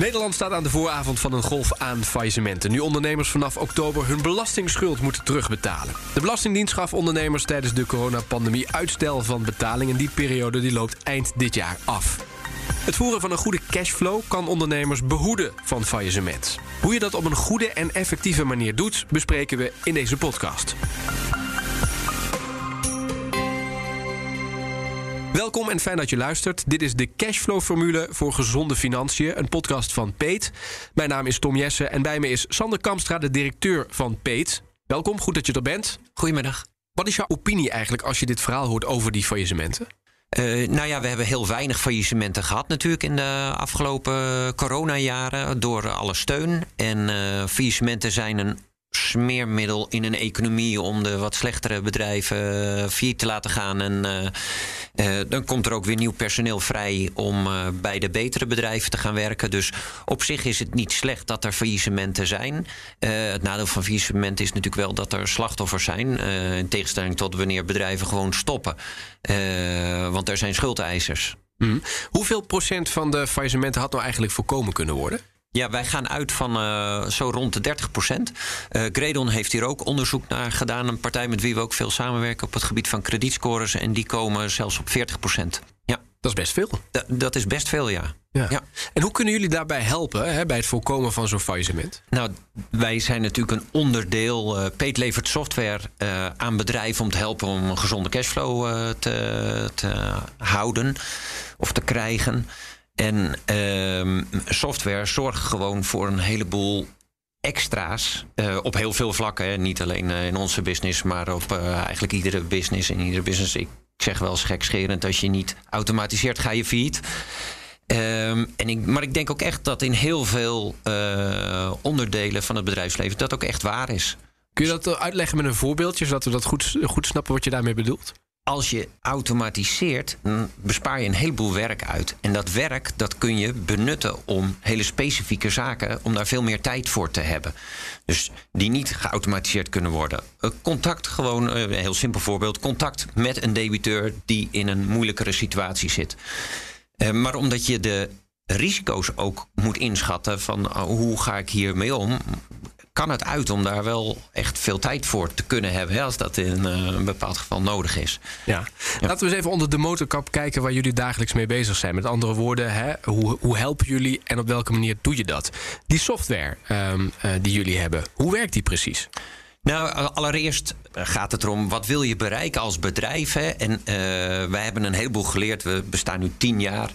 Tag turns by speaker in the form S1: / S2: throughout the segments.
S1: Nederland staat aan de vooravond van een golf aan faillissementen. Nu ondernemers vanaf oktober hun belastingsschuld moeten terugbetalen. De Belastingdienst gaf ondernemers tijdens de coronapandemie uitstel van betaling. En die periode die loopt eind dit jaar af. Het voeren van een goede cashflow kan ondernemers behoeden van faillissement. Hoe je dat op een goede en effectieve manier doet, bespreken we in deze podcast. Welkom en fijn dat je luistert. Dit is de Cashflow-formule voor gezonde financiën, een podcast van Peet. Mijn naam is Tom Jessen en bij me is Sander Kamstra, de directeur van Peet. Welkom, goed dat je er bent.
S2: Goedemiddag.
S1: Wat is jouw opinie eigenlijk als je dit verhaal hoort over die faillissementen?
S2: Uh, nou ja, we hebben heel weinig faillissementen gehad natuurlijk in de afgelopen coronajaren door alle steun. En uh, faillissementen zijn een smeermiddel in een economie om de wat slechtere bedrijven uh, failliet te laten gaan. En uh, dan komt er ook weer nieuw personeel vrij om bij de betere bedrijven te gaan werken. Dus op zich is het niet slecht dat er faillissementen zijn. het nadeel van faillissementen is natuurlijk wel dat er slachtoffers zijn. in tegenstelling tot wanneer bedrijven gewoon stoppen. want er zijn schuldeisers.
S1: Mm. Hoeveel procent van de faillissementen had nou eigenlijk voorkomen kunnen worden?
S2: Ja, wij gaan uit van uh, zo rond de 30 procent. Uh, Gredon heeft hier ook onderzoek naar gedaan. Een partij met wie we ook veel samenwerken op het gebied van kredietscores. En die komen zelfs op 40 procent. Ja.
S1: Dat is best veel.
S2: Dat is best veel, ja.
S1: ja. Ja. En hoe kunnen jullie daarbij helpen hè, bij het voorkomen van zo'n faillissement?
S2: Nou, wij zijn natuurlijk een onderdeel. Uh, Peet levert software uh, aan bedrijven om te helpen om een gezonde cashflow te, te houden of te krijgen. En uh, software zorgt gewoon voor een heleboel extra's uh, op heel veel vlakken. Niet alleen uh, in onze business, maar op uh, eigenlijk iedere business. In iedere business, ik zeg wel eens gekscherend, als je niet automatiseert, ga je failliet. Um, en ik, maar ik denk ook echt dat in heel veel onderdelen van het bedrijfsleven dat ook echt waar is.
S1: Kun je dat uitleggen met een voorbeeldje, zodat we dat goed, goed snappen wat je daarmee bedoelt?
S2: Als je automatiseert, bespaar je een heleboel werk uit. En dat werk dat kun je benutten om hele specifieke zaken, om daar veel meer tijd voor te hebben. Dus die niet geautomatiseerd kunnen worden. Contact, gewoon een heel simpel voorbeeld: contact met een debiteur die in een moeilijkere situatie zit. Maar omdat je de risico's ook moet inschatten van hoe ga ik hiermee om, kan het uit om daar wel echt veel tijd voor te kunnen hebben. Hè, als dat in uh, een bepaald geval nodig is.
S1: Ja. ja. Laten we eens even onder de motorkap kijken waar jullie dagelijks mee bezig zijn. Met andere woorden, hè, hoe, hoe helpen jullie en op welke manier doe je dat? Die software um, uh, die jullie hebben, hoe werkt die precies?
S2: Nou, allereerst gaat het erom wat wil je bereiken als bedrijf. Hè? En uh, wij hebben een heleboel geleerd. We bestaan nu tien jaar.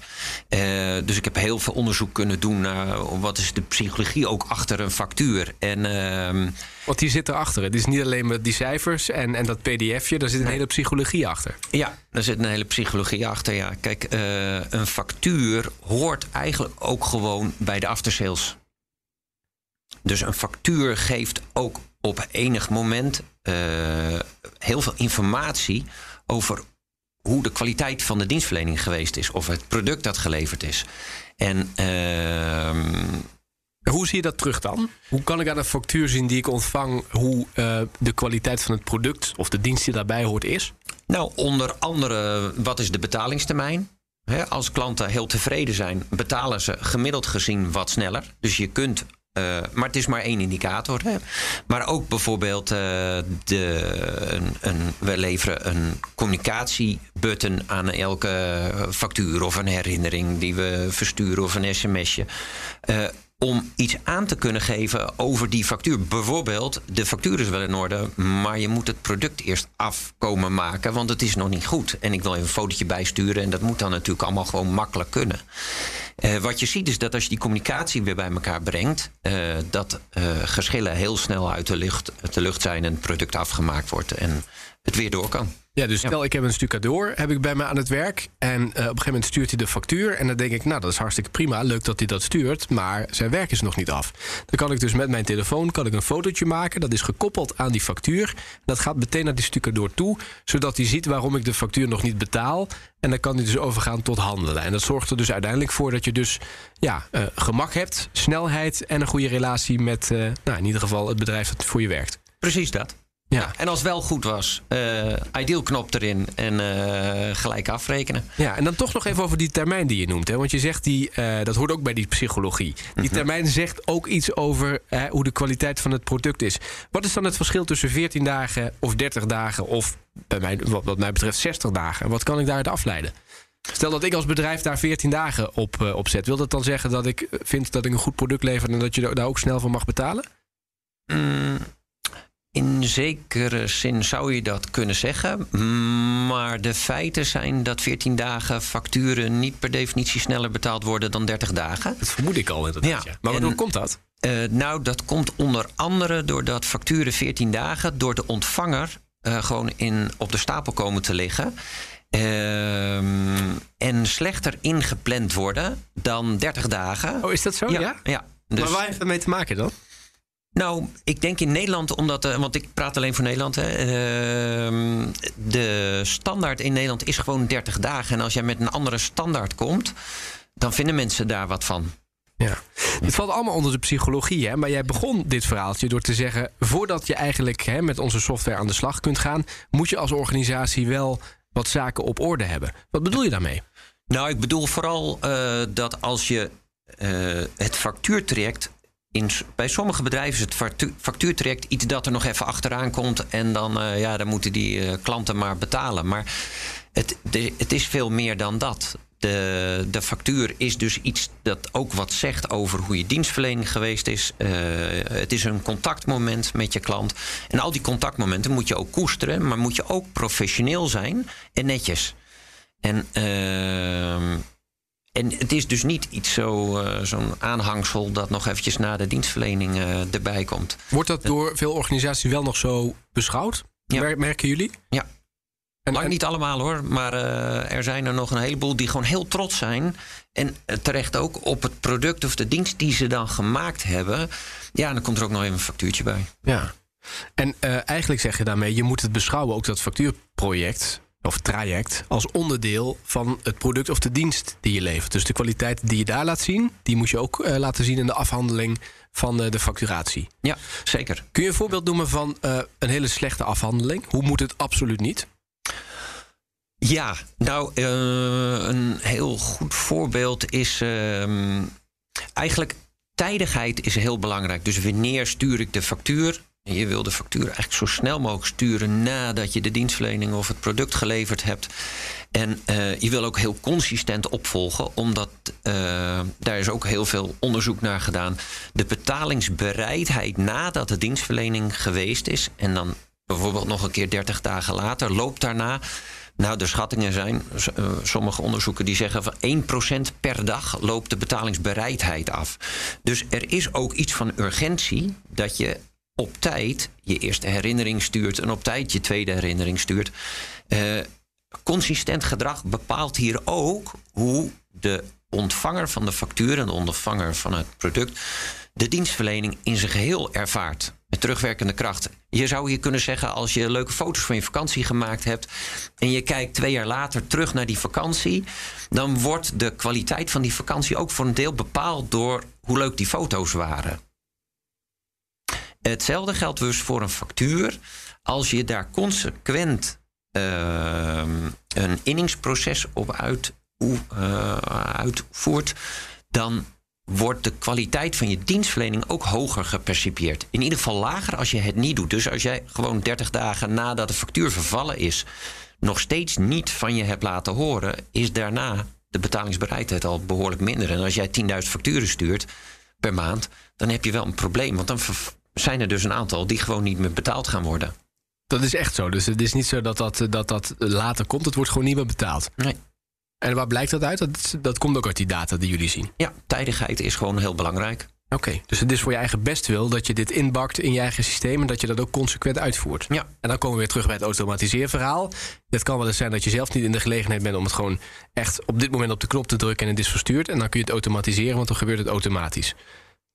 S2: Uh, dus ik heb heel veel onderzoek kunnen doen naar wat is de psychologie ook achter een factuur. En, uh,
S1: Want die zit erachter. Het is niet alleen met die cijfers en, en dat pdfje. Daar zit een hele psychologie achter.
S2: Ja, daar zit een hele psychologie achter. Ja. Kijk, eh, een factuur hoort eigenlijk ook gewoon bij de aftersales. Dus een factuur geeft ook op enig moment uh, heel veel informatie over hoe de kwaliteit van de dienstverlening geweest is, of het product dat geleverd is. En uh,
S1: hoe zie je dat terug dan? Hoe kan ik aan de factuur zien die ik ontvang hoe uh, de kwaliteit van het product of de dienst die daarbij hoort is?
S2: Nou, onder andere, wat is de betalingstermijn? He, als klanten heel tevreden zijn, betalen ze gemiddeld gezien wat sneller. Dus je kunt uh, maar het is maar één indicator. Hè. Maar ook bijvoorbeeld, uh, de, een, een, we leveren een communicatiebutton aan elke factuur of een herinnering die we versturen of een sms'je. Uh, om iets aan te kunnen geven over die factuur. Bijvoorbeeld, de factuur is wel in orde, maar je moet het product eerst afkomen maken, want het is nog niet goed. En ik wil even een fotootje bijsturen en dat moet dan natuurlijk allemaal gewoon makkelijk kunnen. Uh, wat je ziet is dat als je die communicatie weer bij elkaar brengt, uh, dat uh, geschillen heel snel uit de lucht, de lucht zijn en het product afgemaakt wordt en het weer door kan.
S1: Ja, dus stel ik heb een stucadoor heb ik bij me aan het werk. En uh, op een gegeven moment stuurt hij de factuur. En dan denk ik, nou dat is hartstikke prima. Leuk dat hij dat stuurt. Maar zijn werk is nog niet af. Dan kan ik dus met mijn telefoon kan ik een fotootje maken. Dat is gekoppeld aan die factuur. Dat gaat meteen naar die stucadoor toe. Zodat hij ziet waarom ik de factuur nog niet betaal. En dan kan hij dus overgaan tot handelen. En dat zorgt er dus uiteindelijk voor dat je dus ja, uh, gemak hebt, snelheid en een goede relatie met uh, nou, in ieder geval het bedrijf dat voor je werkt.
S2: Precies dat.
S1: Ja.
S2: En als het wel goed was, uh, ideal knop erin en uh, gelijk afrekenen.
S1: Ja, en dan toch nog even over die termijn die je noemt. Hè? Want je zegt, die, uh, dat hoort ook bij die psychologie. Die
S2: Mhm.
S1: termijn zegt ook iets over hoe de kwaliteit van het product is. Wat is dan het verschil tussen 14 dagen of 30 dagen... of bij mij, wat mij betreft 60 dagen? Wat kan ik daaruit afleiden? Stel dat ik als bedrijf daar 14 dagen op, op zet. Wil dat dan zeggen dat ik vind dat ik een goed product lever... en dat je daar ook snel voor mag betalen?
S2: Mm, in zekere zin zou je dat kunnen zeggen. Maar de feiten zijn dat 14 dagen facturen niet per definitie sneller betaald worden dan 30 dagen.
S1: Dat vermoed ik al inderdaad. Ja. Ja. Maar waardoor komt dat?
S2: Uh, nou, dat komt onder andere doordat facturen 14 dagen door de ontvanger uh, gewoon in, op de stapel komen te liggen. Uh, en slechter ingepland worden dan 30 dagen.
S1: Oh, is dat zo?
S2: Ja.
S1: ja?
S2: ja.
S1: Dus... Maar waar heeft dat mee te maken dan?
S2: Nou, ik denk in Nederland, omdat, uh, want ik praat alleen voor Nederland. Hè, uh, de standaard in Nederland is gewoon 30 dagen. En als jij met een andere standaard komt, dan vinden mensen daar wat van.
S1: Ja, het valt allemaal onder de psychologie, hè? maar jij begon dit verhaaltje door te zeggen: voordat je eigenlijk hè, met onze software aan de slag kunt gaan, moet je als organisatie wel wat zaken op orde hebben. Wat bedoel je daarmee?
S2: Nou, ik bedoel vooral uh, dat als je uh, het factuurtraject bij sommige bedrijven is het factuurtraject iets dat er nog even achteraan komt. En dan, uh, ja, dan moeten die uh, klanten maar betalen. Maar het, het is veel meer dan dat. De, de factuur is dus iets dat ook wat zegt over hoe je dienstverlening geweest is. Uh, het is een contactmoment met je klant. En al die contactmomenten moet je ook koesteren, maar moet je ook professioneel zijn en netjes. En uh, en het is dus niet iets zo, uh, zo'n aanhangsel dat nog eventjes na de dienstverlening uh, erbij komt.
S1: Wordt dat door veel organisaties wel nog zo beschouwd?
S2: Ja.
S1: Merken jullie?
S2: Ja. En, Lang niet allemaal hoor, maar uh, er zijn er nog een heleboel die gewoon heel trots zijn. En terecht ook op het product of de dienst die ze dan gemaakt hebben. Ja, en dan komt er ook nog even een factuurtje bij.
S1: Ja. En eigenlijk zeg je daarmee, je moet het beschouwen, ook dat factuurproject of traject als onderdeel van het product of de dienst die je levert. Dus de kwaliteit die je daar laat zien, die moet je ook uh, laten zien in de afhandeling van uh, de facturatie.
S2: Ja, zeker.
S1: Kun je een voorbeeld noemen van uh, een hele slechte afhandeling? Hoe moet het absoluut niet?
S2: Ja, nou, een heel goed voorbeeld is ehm, eigenlijk tijdigheid is heel belangrijk. Dus wanneer stuur ik de factuur? Je wil de factuur eigenlijk zo snel mogelijk sturen nadat je de dienstverlening of het product geleverd hebt. En uh, je wil ook heel consistent opvolgen, omdat uh, daar is ook heel veel onderzoek naar gedaan. De betalingsbereidheid nadat de dienstverlening geweest is, en dan bijvoorbeeld nog een keer 30 dagen later, loopt daarna. Nou, de schattingen zijn, uh, sommige onderzoeken die zeggen van 1% per dag loopt de betalingsbereidheid af. Dus er is ook iets van urgentie dat je op tijd je eerste herinnering stuurt en op tijd je tweede herinnering stuurt. Uh, consistent gedrag bepaalt hier ook hoe de ontvanger van de factuur en de ontvanger van het product de dienstverlening in zijn geheel ervaart. Met terugwerkende kracht. Je zou hier kunnen zeggen, als je leuke foto's van je vakantie gemaakt hebt. en je kijkt twee jaar later terug naar die vakantie. dan wordt de kwaliteit van die vakantie ook voor een deel bepaald door hoe leuk die foto's waren. Hetzelfde geldt dus voor een factuur. Als je daar consequent uh, een inningsproces op uit, uh, uitvoert, dan wordt de kwaliteit van je dienstverlening ook hoger gepercipieerd. In ieder geval lager als je het niet doet. Dus als jij gewoon 30 dagen nadat de factuur vervallen is, nog steeds niet van je hebt laten horen, is daarna de betalingsbereidheid al behoorlijk minder. En als jij 10.000 facturen stuurt per maand, dan heb je wel een probleem. Want dan zijn er dus een aantal die gewoon niet meer betaald gaan worden.
S1: Dat is echt zo. Dus het is niet zo dat dat, dat, dat later komt. Het wordt gewoon niet meer betaald.
S2: Nee.
S1: En waar blijkt dat uit? Dat, dat komt ook uit die data die jullie zien.
S2: Ja, tijdigheid is gewoon heel belangrijk.
S1: Oké, okay, dus het is voor je eigen bestwil dat je dit inbakt in je eigen systeem en dat je dat ook consequent uitvoert.
S2: Ja.
S1: En dan komen we weer terug bij het automatiseerverhaal. Het kan wel eens zijn dat je zelf niet in de gelegenheid bent om het gewoon echt op dit moment op de knop te drukken en het is verstuurd. En dan kun je het automatiseren, want dan gebeurt het automatisch.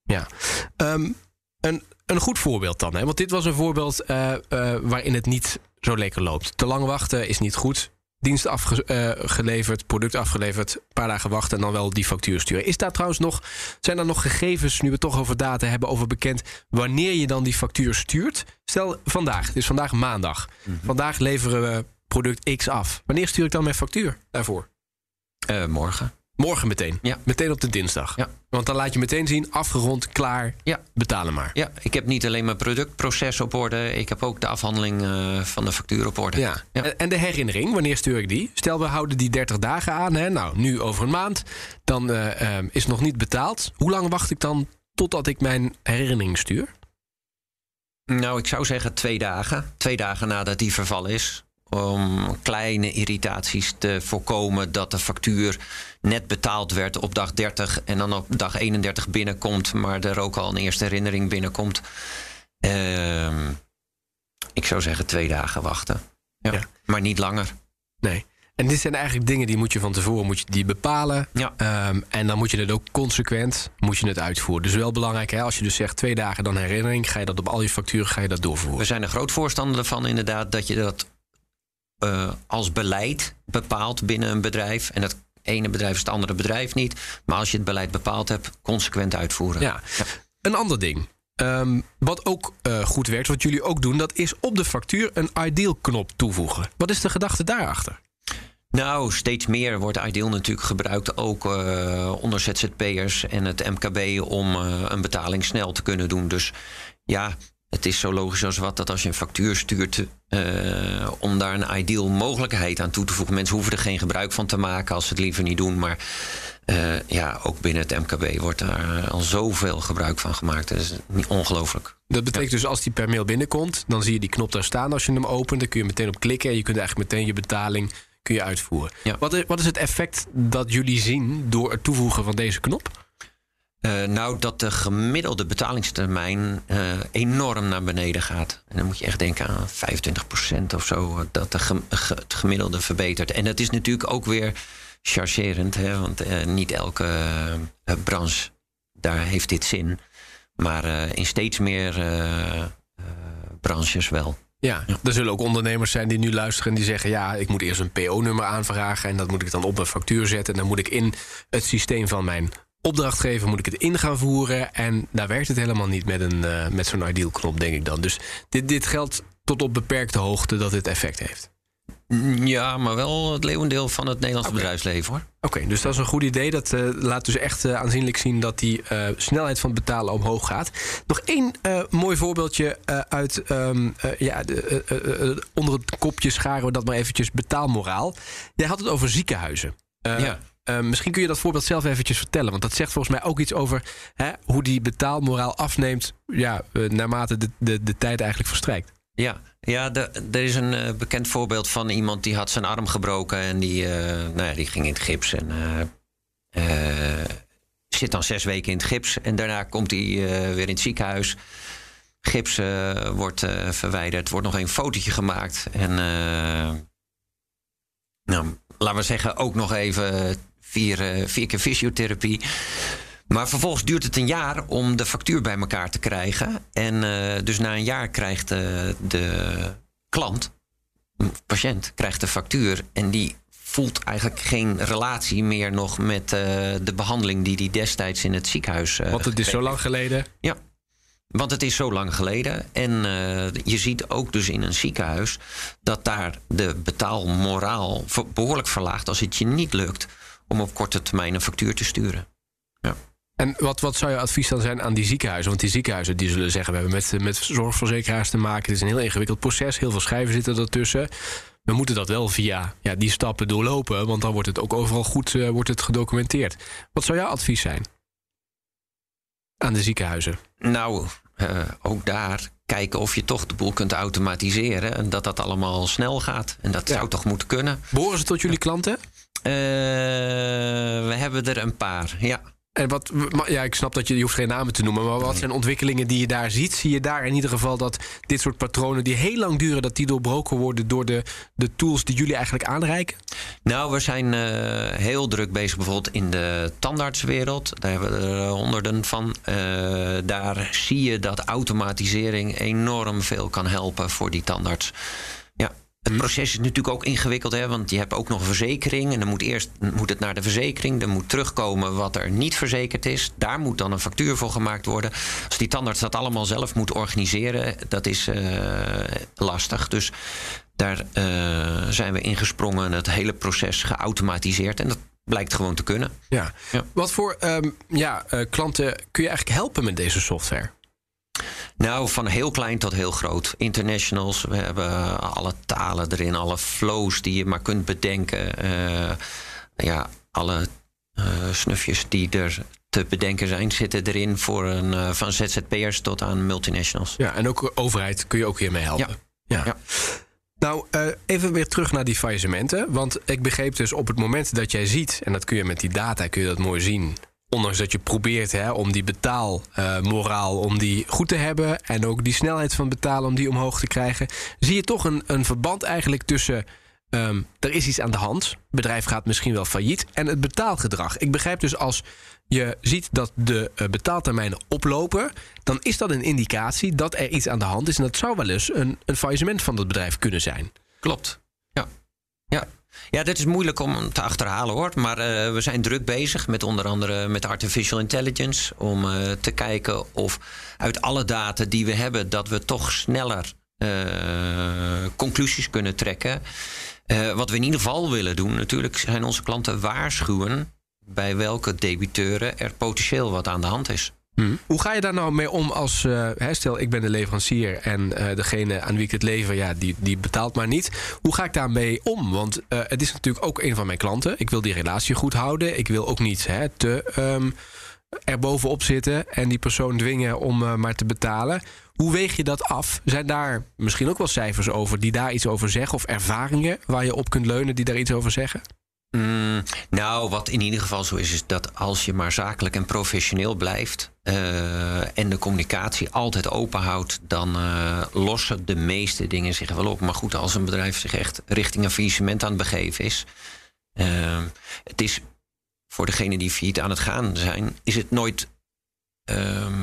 S1: Ja. Um, een, een goed voorbeeld dan, hè? want dit was een voorbeeld uh, uh, waarin het niet zo lekker loopt. Te lang wachten is niet goed. dienst afgeleverd, product afgeleverd, een paar dagen wachten en dan wel die factuur sturen. Is daar trouwens nog, zijn er nog gegevens, nu we het toch over data hebben, over bekend wanneer je dan die factuur stuurt? Stel vandaag, het is vandaag maandag. Mhm. Vandaag leveren we product X af. Wanneer stuur ik dan mijn factuur daarvoor?
S2: Uh, morgen.
S1: Morgen meteen. Ja. Meteen op de dinsdag. Ja. Want dan laat je meteen zien, afgerond, klaar, ja. betalen maar.
S2: Ja, ik heb niet alleen mijn productproces op orde, ik heb ook de afhandeling uh, van de factuur op orde.
S1: Ja. En de herinnering, wanneer stuur ik die? Stel, we houden die 30 dagen aan, hè? nou, nu over een maand, dan uh, uh, is nog niet betaald. Hoe lang wacht ik dan totdat ik mijn herinnering stuur?
S2: Nou, ik zou zeggen twee dagen. Twee dagen nadat die vervallen is om kleine irritaties te voorkomen dat de factuur net betaald werd op dag 30 en dan op dag 31 binnenkomt, maar er ook al een eerste herinnering binnenkomt. Uh, ik zou zeggen twee dagen wachten. Ja. Maar niet langer.
S1: Nee. En dit zijn eigenlijk dingen die moet je van tevoren moet je die bepalen. Ja. Um, en dan moet je het ook consequent moet je het uitvoeren. Dus wel belangrijk, hè, als je dus zegt twee dagen dan herinnering, ga je dat op al je facturen ga je dat doorvoeren.
S2: We zijn er groot voorstander van inderdaad dat je dat uh, als beleid bepaalt binnen een bedrijf. En het ene bedrijf is het andere bedrijf niet. Maar als je het beleid bepaald hebt, consequent uitvoeren.
S1: Ja. Een ander ding. Um, wat ook uh, goed werkt, wat jullie ook doen, dat is op de factuur een Ideal-knop toevoegen. Wat is de gedachte daarachter?
S2: Nou, steeds meer wordt Ideal natuurlijk gebruikt, ook uh, onder ZZP'ers en het MKB, om uh, een betaling snel te kunnen doen. Dus ja, het is zo logisch als wat dat als je een factuur stuurt, uh, om daar een ideal mogelijkheid aan toe te voegen. Mensen hoeven er geen gebruik van te maken als ze het liever niet doen. Maar uh, ja, ook binnen het MKB wordt daar al zoveel gebruik van gemaakt. Dat is niet ongelooflijk.
S1: Dat betekent dus als die per mail binnenkomt, dan zie je die knop daar staan als je hem opent. Dan kun je meteen op klikken en je kunt eigenlijk meteen je betaling kun je uitvoeren. Ja. Wat, is, wat is het effect dat jullie zien door het toevoegen van deze knop?
S2: Uh, nou, dat de gemiddelde betalingstermijn uh, enorm naar beneden gaat. En dan moet je echt denken aan 25% of zo, eh, dat de het gemiddelde verbetert. En dat is natuurlijk ook weer chargerend, hè, want uh, niet elke branche daar heeft dit zin. Maar in steeds meer branches wel.
S1: Ja, er zullen ook ondernemers zijn die nu luisteren en die zeggen: Ja, ik moet eerst een PO-nummer aanvragen en dat moet ik dan op mijn factuur zetten. En dan moet ik in het systeem van mijn opdrachtgever moet ik het in gaan voeren. En daar werkt het helemaal niet met, een, uh, met zo'n ideal knop, denk ik dan. Dus dit, dit geldt tot op beperkte hoogte dat dit effect heeft.
S2: Ja, maar wel het leeuwendeel van het Nederlandse bedrijfsleven hoor.
S1: Oké, dus dat is een goed idee. Dat uh, laat dus echt uh, aanzienlijk zien dat die uh, snelheid van het betalen omhoog gaat. Nog één mooi voorbeeldje uit um, ja, de, onder het kopje scharen we dat maar eventjes betaalmoraal. Jij had het over ziekenhuizen. ja. Uh, misschien kun je dat voorbeeld zelf eventjes vertellen. Want dat zegt volgens mij ook iets over hè, hoe die betaalmoraal afneemt. Ja, uh, naarmate de, de, de tijd eigenlijk verstrijkt.
S2: Ja, ja er is een uh, bekend voorbeeld van iemand die had zijn arm gebroken. En die, nou ja, die ging in het gips. En zit dan zes weken in het gips. En daarna komt hij weer in het ziekenhuis. Gips wordt verwijderd. wordt nog een fotootje gemaakt. En nou, laten we zeggen, ook nog even vier, uh, vier keer fysiotherapie. Maar vervolgens duurt het een jaar om de factuur bij elkaar te krijgen. En uh, dus na een jaar krijgt uh, de klant, patiënt, krijgt de factuur. En die voelt eigenlijk geen relatie meer nog met de behandeling die hij destijds in het ziekenhuis.
S1: Want het is zo lang geleden.
S2: Ja. Want het is zo lang geleden. En uh, je ziet ook dus in een ziekenhuis dat daar de betaalmoraal behoorlijk verlaagt als het je niet lukt om op korte termijn een factuur te sturen. Ja.
S1: En wat, wat zou je advies dan zijn aan die ziekenhuizen? Want die ziekenhuizen die zullen zeggen: we hebben met, met zorgverzekeraars te maken. Het is een heel ingewikkeld proces. Heel veel schijven zitten ertussen. We moeten dat wel via ja, die stappen doorlopen, want dan wordt het ook overal goed uh, wordt het gedocumenteerd. Wat zou jouw advies zijn aan de ziekenhuizen?
S2: Nou, uh, ook daar kijken of je toch de boel kunt automatiseren en dat dat allemaal snel gaat. En dat ja. zou toch moeten kunnen.
S1: Behoren ze tot jullie klanten?
S2: Uh, we hebben er een paar, ja.
S1: En wat, ja, ik snap dat je, je hoeft geen namen te noemen, maar wat zijn ontwikkelingen die je daar ziet? Zie je daar in ieder geval dat dit soort patronen die heel lang duren, dat die doorbroken worden door de, de tools die jullie eigenlijk aanreiken?
S2: Nou, we zijn uh, heel druk bezig bijvoorbeeld in de tandartswereld. Daar hebben we er honderden van. Uh, daar zie je dat automatisering enorm veel kan helpen voor die tandarts. Het proces is natuurlijk ook ingewikkeld, hè, want je hebt ook nog een verzekering. En dan moet eerst moet het naar de verzekering. Dan moet terugkomen wat er niet verzekerd is. Daar moet dan een factuur voor gemaakt worden. Als die tandarts dat allemaal zelf moet organiseren, dat is uh, lastig. Dus daar uh, zijn we ingesprongen en het hele proces geautomatiseerd. En dat blijkt gewoon te kunnen.
S1: Ja. ja. Wat voor um, ja, uh, klanten kun je eigenlijk helpen met deze software?
S2: Nou, van heel klein tot heel groot. Internationals, we hebben alle talen erin, alle flows die je maar kunt bedenken. Uh, ja, alle uh, snufjes die er te bedenken zijn, zitten erin voor een, uh, van ZZP'ers tot aan multinationals.
S1: Ja, en ook overheid kun je ook hiermee helpen.
S2: Ja. ja. ja.
S1: Nou, uh, even weer terug naar die faillissementen. Want ik begreep dus op het moment dat jij ziet, en dat kun je met die data kun je dat mooi zien ondanks dat je probeert hè, om die betaalmoraal uh, om die goed te hebben en ook die snelheid van betalen om die omhoog te krijgen, zie je toch een, een verband eigenlijk tussen um, er is iets aan de hand, het bedrijf gaat misschien wel failliet en het betaalgedrag. Ik begrijp dus als je ziet dat de uh, betaaltermijnen oplopen, dan is dat een indicatie dat er iets aan de hand is en dat zou wel eens een, een faillissement van dat bedrijf kunnen zijn.
S2: Klopt. Ja. Ja, ja, dit is moeilijk om te achterhalen hoor. Maar uh, we zijn druk bezig met onder andere met artificial intelligence. Om uh, te kijken of uit alle data die we hebben, dat we toch sneller uh, conclusies kunnen trekken. wat we in ieder geval willen doen, natuurlijk, zijn onze klanten waarschuwen bij welke debiteuren er potentieel wat aan de hand is.
S1: Hmm. Hoe ga je daar nou mee om als, uh, stel ik ben de leverancier en uh, degene aan wie ik het lever, ja, die, die betaalt maar niet. Hoe ga ik daarmee om? Want uh, het is natuurlijk ook een van mijn klanten. Ik wil die relatie goed houden. Ik wil ook niet hè, te um, er bovenop zitten en die persoon dwingen om maar te betalen. Hoe weeg je dat af? Zijn daar misschien ook wel cijfers over die daar iets over zeggen? Of ervaringen waar je op kunt leunen die daar iets over zeggen?
S2: Mm, nou, wat in ieder geval zo is, is dat als je maar zakelijk en professioneel blijft uh, en de communicatie altijd open houdt, dan uh, lossen de meeste dingen zich wel op. Maar goed, als een bedrijf zich echt richting een faillissement aan het begeven is, uh, het is voor degenen die failliet aan het gaan zijn, is het nooit ehm,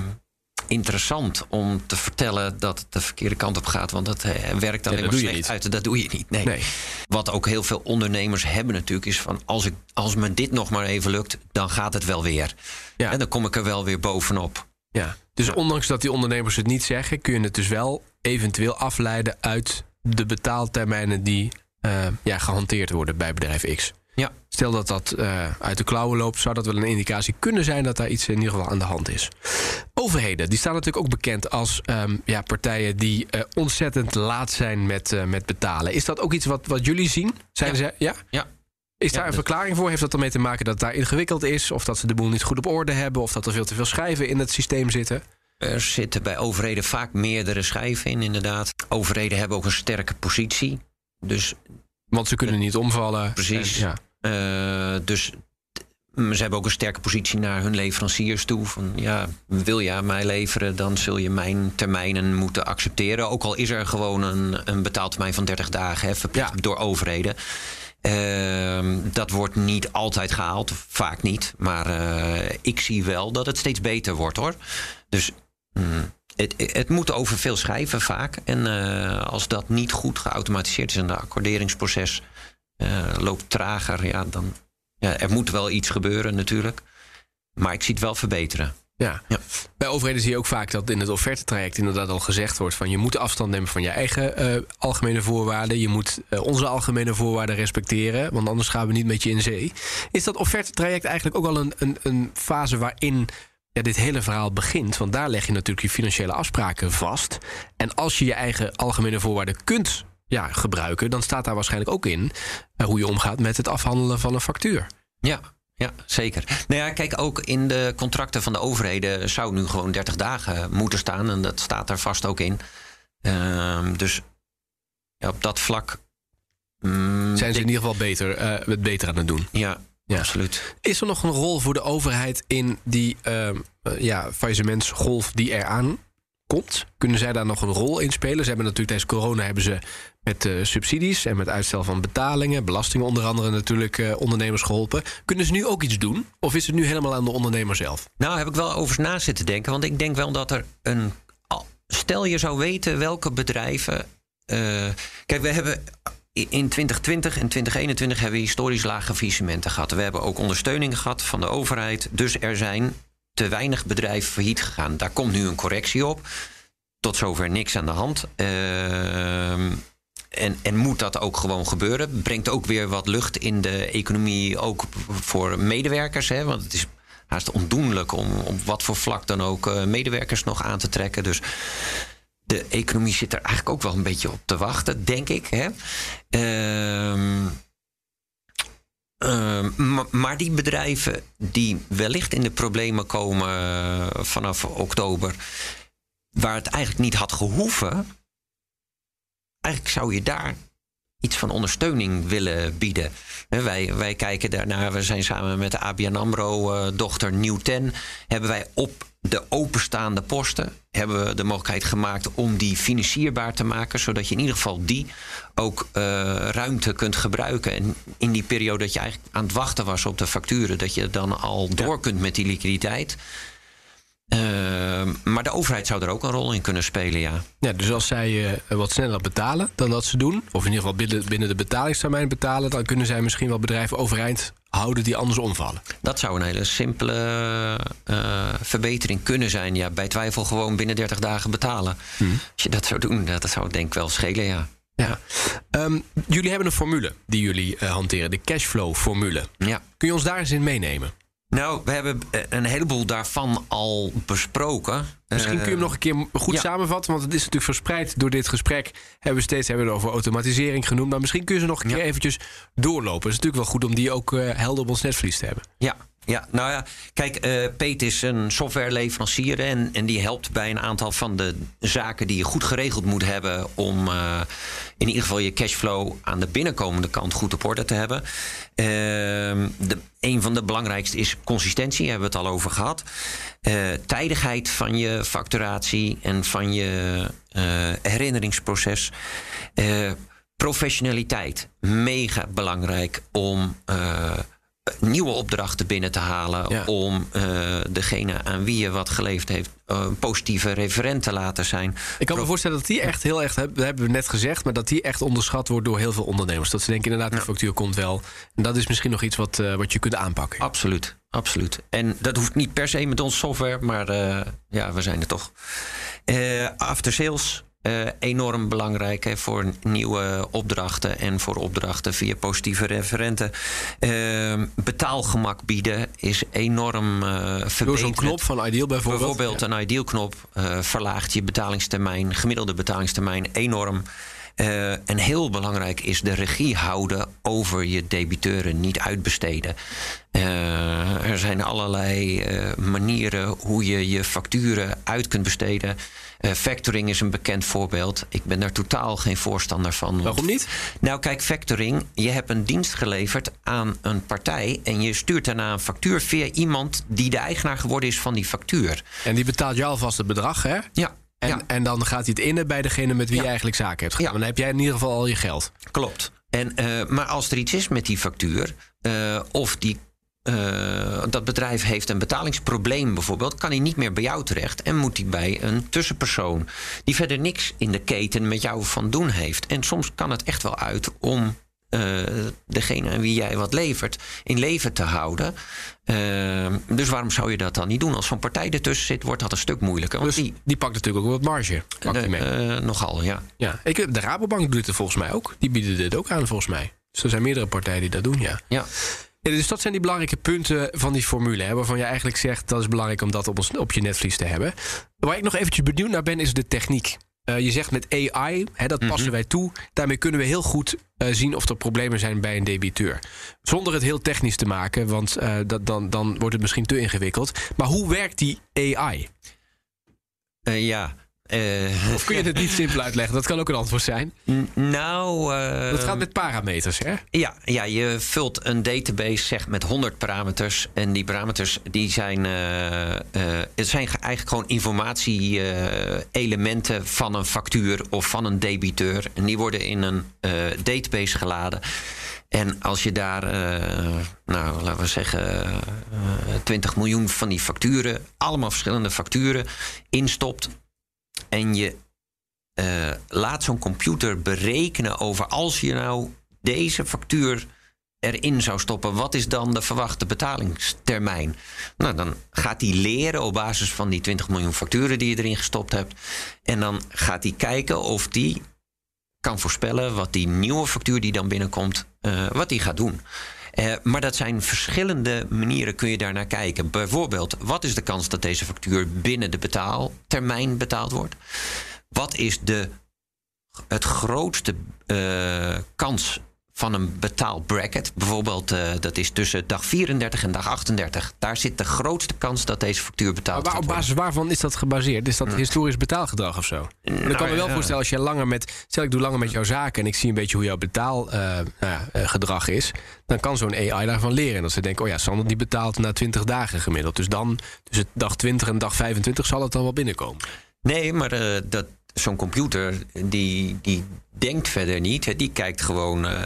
S2: interessant om te vertellen dat het de verkeerde kant op gaat. Want dat eh, werkt alleen ja, maar slecht uit. Dat doe je niet. Nee. nee. Wat ook heel veel ondernemers hebben natuurlijk is van als, ik, als me dit nog maar even lukt, dan gaat het wel weer. Ja. En dan kom ik er wel weer bovenop.
S1: Ja. Dus ondanks dat die ondernemers het niet zeggen, kun je het dus wel eventueel afleiden uit de betaaltermijnen die uh, ja, gehanteerd worden bij bedrijf X.
S2: Ja.
S1: Stel dat dat uh, uit de klauwen loopt, zou dat wel een indicatie kunnen zijn dat daar iets in ieder geval aan de hand is. Overheden, die staan natuurlijk ook bekend als um, ja, partijen die uh, ontzettend laat zijn met, uh, met betalen. Is dat ook iets wat, wat jullie zien? Zijn
S2: ja.
S1: Ze, ja?
S2: ja.
S1: Is daar een verklaring voor? Heeft dat ermee te maken dat het daar ingewikkeld is? Of dat ze de boel niet goed op orde hebben? Of dat er veel te veel schijven in het systeem zitten?
S2: Er zitten bij overheden vaak meerdere schijven in, inderdaad. Overheden hebben ook een sterke positie. Dus
S1: want ze kunnen niet omvallen.
S2: Precies.
S1: En, ja.
S2: Uh, dus ze hebben ook een sterke positie naar hun leveranciers toe. Van ja, wil je aan mij leveren, dan zul je mijn termijnen moeten accepteren. Ook al is er gewoon een, een betaaltermijn van 30 dagen, hè, verplicht ja. door overheden. Uh, dat wordt niet altijd gehaald, vaak niet. Maar uh, ik zie wel dat het steeds beter wordt hoor. Dus mm, het, het, moet over veel schrijven vaak. En uh, als dat niet goed geautomatiseerd is in het accorderingsproces loopt trager, ja, dan. Ja, er moet wel iets gebeuren natuurlijk. Maar ik zie het wel verbeteren.
S1: Ja. ja. Bij overheden zie je ook vaak dat in het offertetraject inderdaad al gezegd wordt van je moet afstand nemen van je eigen uh, algemene voorwaarden. Je moet uh, onze algemene voorwaarden respecteren, want anders gaan we niet met je in zee. Is dat offertetraject eigenlijk ook al een, een, een fase waarin ja, dit hele verhaal begint? Want daar leg je natuurlijk je financiële afspraken vast. En als je je eigen algemene voorwaarden kunt ja, gebruiken, dan staat daar waarschijnlijk ook in uh, hoe je omgaat met het afhandelen van een factuur.
S2: Ja, ja, zeker. Nou ja, kijk, ook in de contracten van de overheden zou nu gewoon 30 dagen moeten staan. En dat staat er vast ook in. Uh, dus ja, op dat vlak.
S1: Mm, Zijn ze in ieder geval beter, uh, het beter aan het doen?
S2: Ja, ja, absoluut.
S1: Is er nog een rol voor de overheid in die uh, ja, faillissementsgolf die eraan komt? Kunnen zij daar nog een rol in spelen? Ze hebben natuurlijk tijdens corona hebben ze met uh, subsidies en met uitstel van betalingen, belastingen onder andere natuurlijk uh, ondernemers geholpen. Kunnen ze nu ook iets doen? Of is het nu helemaal aan de ondernemer zelf?
S2: Nou, heb ik wel over na zitten denken. Want ik denk wel dat er een. Stel je zou weten welke bedrijven kijk, we hebben in 2020 en 2021 hebben we historisch lage faillissementen gehad. We hebben ook ondersteuning gehad van de overheid. Dus er zijn te weinig bedrijven failliet gegaan. Daar komt nu een correctie op. Tot zover niks aan de hand. Uh, en, en moet dat ook gewoon gebeuren? Brengt ook weer wat lucht in de economie, ook voor medewerkers. Hè? Want het is haast ondoenlijk om op wat voor vlak dan ook uh, medewerkers nog aan te trekken. Dus de economie zit er eigenlijk ook wel een beetje op te wachten, denk ik. Hè? Uh, uh, maar die bedrijven die wellicht in de problemen komen uh, vanaf oktober, waar het eigenlijk niet had gehoeven, eigenlijk zou je daar iets van ondersteuning willen bieden. Wij, wij kijken daarnaar, we zijn samen met de ABN AMRO-dochter uh, Nieuw Ten... hebben wij op de openstaande posten hebben we de mogelijkheid gemaakt om die financierbaar te maken, zodat je in ieder geval die ook uh, ruimte kunt gebruiken. En in die periode dat je eigenlijk aan het wachten was op de facturen, dat je dan al door kunt met die liquiditeit. Uh, maar de overheid zou er ook een rol in kunnen spelen, ja.
S1: ja dus als zij uh, wat sneller betalen dan dat ze doen, of in ieder geval binnen, binnen de betalingstermijn betalen, dan kunnen zij misschien wel bedrijven overeind houden die anders omvallen.
S2: Dat zou een hele simpele uh, verbetering kunnen zijn. Ja, bij twijfel gewoon binnen 30 dagen betalen. Hmm. Als je dat zou doen, dat zou denk ik wel schelen, ja.
S1: Ja. Um, jullie hebben een formule die jullie hanteren, de cashflow-formule.
S2: Ja.
S1: Kun je ons daar eens in meenemen?
S2: Nou, we hebben een heleboel daarvan al besproken.
S1: Misschien kun je hem nog een keer goed ja. samenvatten. Want het is natuurlijk verspreid door dit gesprek. Hebben we steeds hebben we het over automatisering genoemd. Maar misschien kun je ze nog een keer ja. eventjes doorlopen. Het is natuurlijk wel goed om die ook uh, helder op ons netvlies te hebben.
S2: Ja, ja, nou ja, kijk, uh, Peet is een softwareleverancier en, en die helpt bij een aantal van de zaken die je goed geregeld moet hebben om uh, in ieder geval je cashflow aan de binnenkomende kant goed op orde te hebben. Uh, de, een van de belangrijkste is consistentie, hebben we het al over gehad. tijdigheid van je facturatie en van je herinneringsproces. professionaliteit, mega belangrijk om nieuwe opdrachten binnen te halen. Ja. Om uh, degene aan wie je wat geleverd heeft uh, een positieve referent te laten zijn.
S1: Ik kan me voorstellen dat die echt heel erg, dat hebben we net gezegd, maar dat die echt onderschat wordt door heel veel ondernemers. Dat ze denken inderdaad, ja. factuur komt wel. En dat is misschien nog iets wat, uh, wat je kunt aanpakken.
S2: Absoluut, absoluut. En dat hoeft niet per se met ons software, maar ja, we zijn er toch. after sales uh, enorm belangrijk hè, voor nieuwe opdrachten en voor opdrachten via positieve referenten. Uh, betaalgemak bieden is enorm uh, verbeterd. Door
S1: zo'n knop van Ideal bijvoorbeeld?
S2: Bijvoorbeeld ja. een Ideal-knop uh, verlaagt je betalingstermijn, gemiddelde betalingstermijn enorm. Uh, en heel belangrijk is de regie houden over je debiteuren, niet uitbesteden. Uh, er zijn allerlei uh, manieren hoe je je facturen uit kunt besteden. Uh, factoring is een bekend voorbeeld. Ik ben daar totaal geen voorstander van.
S1: Waarom niet?
S2: Nou, kijk, factoring. Je hebt een dienst geleverd aan een partij. En je stuurt daarna een factuur via iemand die de eigenaar geworden is van die factuur.
S1: En die betaalt jou alvast het bedrag, hè?
S2: Ja.
S1: En,
S2: ja.
S1: en dan gaat hij het innen bij degene met wie ja. je eigenlijk zaken hebt gedaan. Ja. Dan heb jij in ieder geval al je geld.
S2: Klopt. En, uh, maar als er iets is met die factuur, uh, of die uh, dat bedrijf heeft een betalingsprobleem bijvoorbeeld, kan hij niet meer bij jou terecht en moet hij bij een tussenpersoon die verder niks in de keten met jou van doen heeft. En soms kan het echt wel uit om uh, degene aan wie jij wat levert in leven te houden. Uh, dus waarom zou je dat dan niet doen? Als zo'n partij ertussen zit, wordt dat een stuk moeilijker.
S1: Want dus die, die pakt natuurlijk ook wat marge. Pakt
S2: die mee. Uh, nogal, ja.
S1: ja. Ik, de Rabobank doet het volgens mij ook. Die bieden dit ook aan, volgens mij. Dus er zijn meerdere partijen die dat doen, ja.
S2: Ja.
S1: Ja, dus dat zijn die belangrijke punten van die formule. Hè, waarvan je eigenlijk zegt dat is belangrijk om dat op, ons, op je netvlies te hebben. Waar ik nog eventjes benieuwd naar ben, is de techniek. Uh, je zegt met AI, hè, dat passen mm -hmm. wij toe. Daarmee kunnen we heel goed uh, zien of er problemen zijn bij een debiteur. Zonder het heel technisch te maken, want uh, dat, dan, dan wordt het misschien te ingewikkeld. Maar hoe werkt die AI?
S2: ja,
S1: uh, of kun je het niet simpel uitleggen? Dat kan ook een antwoord zijn.
S2: Nou. Uh,
S1: dat gaat met parameters, hè?
S2: Ja, ja, je vult een database zeg, met 100 parameters. En die parameters die zijn, uh, het zijn eigenlijk gewoon informatie-elementen van een factuur of van een debiteur. En die worden in een database geladen. En als je daar, nou, laten we zeggen, 20 miljoen van die facturen, allemaal verschillende facturen, instopt en je eh, laat zo'n computer berekenen over als je nou deze factuur erin zou stoppen, wat is dan de verwachte betalingstermijn? Nou, dan gaat hij leren op basis van die 20 miljoen facturen die je erin gestopt hebt. En dan gaat hij kijken of die kan voorspellen wat die nieuwe factuur die dan binnenkomt, uh, wat die gaat doen. Uh, maar dat zijn verschillende manieren kun je daar naar kijken. Bijvoorbeeld, wat is de kans dat deze factuur binnen de betaaltermijn betaald wordt? Wat is de, het grootste uh, kans van een betaalbracket. Bijvoorbeeld, uh, dat is tussen dag 34 en dag 38. Daar zit de grootste kans dat deze factuur betaald
S1: wordt. Maar op basis waarvan is dat gebaseerd? Is dat historisch betaalgedrag of zo? Nou, ik kan me wel voorstellen, als je langer met... Stel, ik doe langer met jouw zaken en ik zie een beetje hoe jouw betaalgedrag uh, uh, is... dan kan zo'n AI daarvan leren. En dat ze denken, oh ja, Sander die betaalt na 20 dagen gemiddeld. Dus dan, tussen dag 20 en dag 25 zal het dan wel binnenkomen.
S2: Nee, maar uh, dat, zo'n computer die, die denkt verder niet. Die kijkt gewoon uh,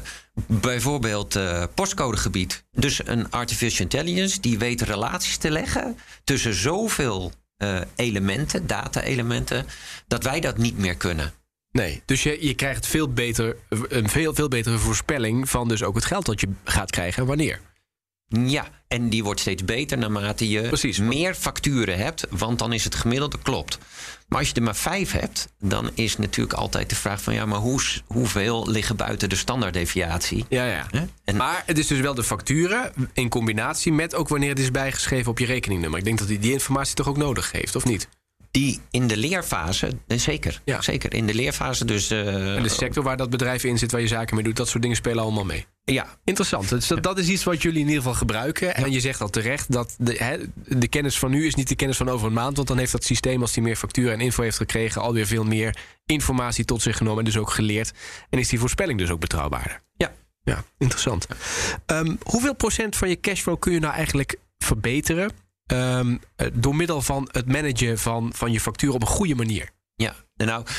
S2: bijvoorbeeld uh, postcodegebied. Dus een artificial intelligence die weet relaties te leggen tussen zoveel uh, elementen, data-elementen, dat wij dat niet meer kunnen.
S1: Nee, dus je, je krijgt veel beter, een veel, veel betere voorspelling van dus ook het geld dat je gaat krijgen en wanneer.
S2: Ja, en die wordt steeds beter naarmate je Precies. meer facturen hebt, want dan is het gemiddelde klopt. Maar als je er maar vijf hebt, dan is natuurlijk altijd de vraag van ja, maar hoe, hoeveel liggen buiten de standaarddeviatie?
S1: Ja, ja. En, maar het is dus wel de facturen in combinatie met ook wanneer het is bijgeschreven op je rekeningnummer. Ik denk dat hij die informatie toch ook nodig heeft, of niet?
S2: Die in de leerfase, eh, zeker. Ja. Zeker, in de leerfase dus... Uh,
S1: en de sector waar dat bedrijf in zit, waar je zaken mee doet... dat soort dingen spelen allemaal mee.
S2: Ja.
S1: Interessant. Dus dat, dat is iets wat jullie in ieder geval gebruiken. En je zegt al terecht dat de, de kennis van nu is niet de kennis van over een maand. Want dan heeft dat systeem, als die meer facturen en info heeft gekregen... alweer veel meer informatie tot zich genomen en dus ook geleerd. En is die voorspelling dus ook betrouwbaarder.
S2: Ja.
S1: Ja, interessant. Um, hoeveel procent van je cashflow kun je nou eigenlijk verbeteren... Um, door middel van het managen van, van je factuur op een goede manier?
S2: Ja, nou, uh,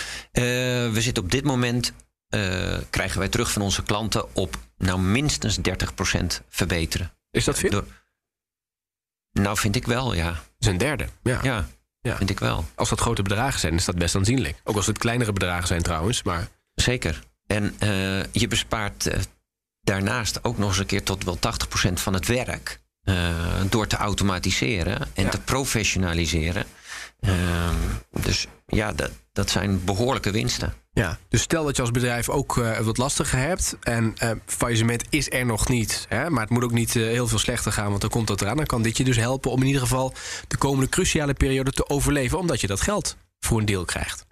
S2: we zitten op dit moment uh, krijgen wij terug van onze klanten op nou minstens 30% verbeteren.
S1: Is dat veel? Door...
S2: Nou, vind ik wel, ja. Dat
S1: is een derde. Ja.
S2: ja. Ja. Vind ik wel.
S1: Als dat grote bedragen zijn, is dat best aanzienlijk. Ook als het kleinere bedragen zijn trouwens. Maar...
S2: Zeker. En uh, je bespaart daarnaast ook nog eens een keer tot wel 80% van het werk. Uh, door te automatiseren en ja. te professionaliseren. Ehm, dus ja, dat, dat zijn behoorlijke winsten.
S1: Ja, dus stel dat je als bedrijf ook uh, wat lastiger hebt en uh, faillissement is er nog niet, hè, maar het moet ook niet heel veel slechter gaan, want dan komt dat eraan. Dan kan dit je dus helpen om in ieder geval de komende cruciale periode te overleven, omdat je dat geld voor een deel krijgt.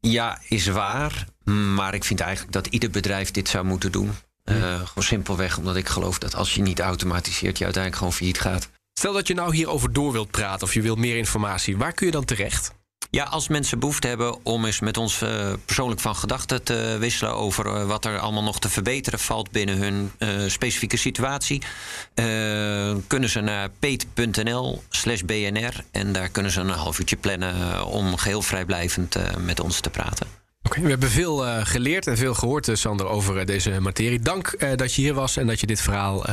S2: Ja, is waar, maar ik vind eigenlijk dat ieder bedrijf dit zou moeten doen. Gewoon simpelweg omdat ik geloof dat als je niet automatiseert, je uiteindelijk gewoon failliet gaat.
S1: Stel dat je nou hierover door wilt praten of je wilt meer informatie, waar kun je dan terecht?
S2: Ja, als mensen behoefte hebben om eens met ons uh, persoonlijk van gedachten te wisselen over uh, wat er allemaal nog te verbeteren valt binnen hun specifieke situatie, kunnen ze naar peet.nl slash bnr en daar kunnen ze een half uurtje plannen om geheel vrijblijvend met ons te praten.
S1: We hebben veel geleerd en veel gehoord, Sander, over deze materie. Dank dat je hier was en dat je dit verhaal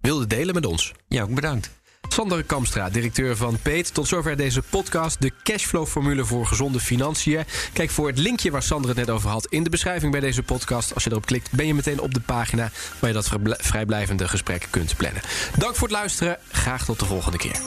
S1: wilde delen met ons.
S2: Ja, ook bedankt.
S1: Sander Kamstra, directeur van Peet. Tot zover deze podcast, de cashflow-formule voor gezonde financiën. Kijk voor het linkje waar Sander het net over had in de beschrijving bij deze podcast. Als je erop klikt, ben je meteen op de pagina waar je dat vrijblijvende gesprek kunt plannen. Dank voor het luisteren. Graag tot de volgende keer.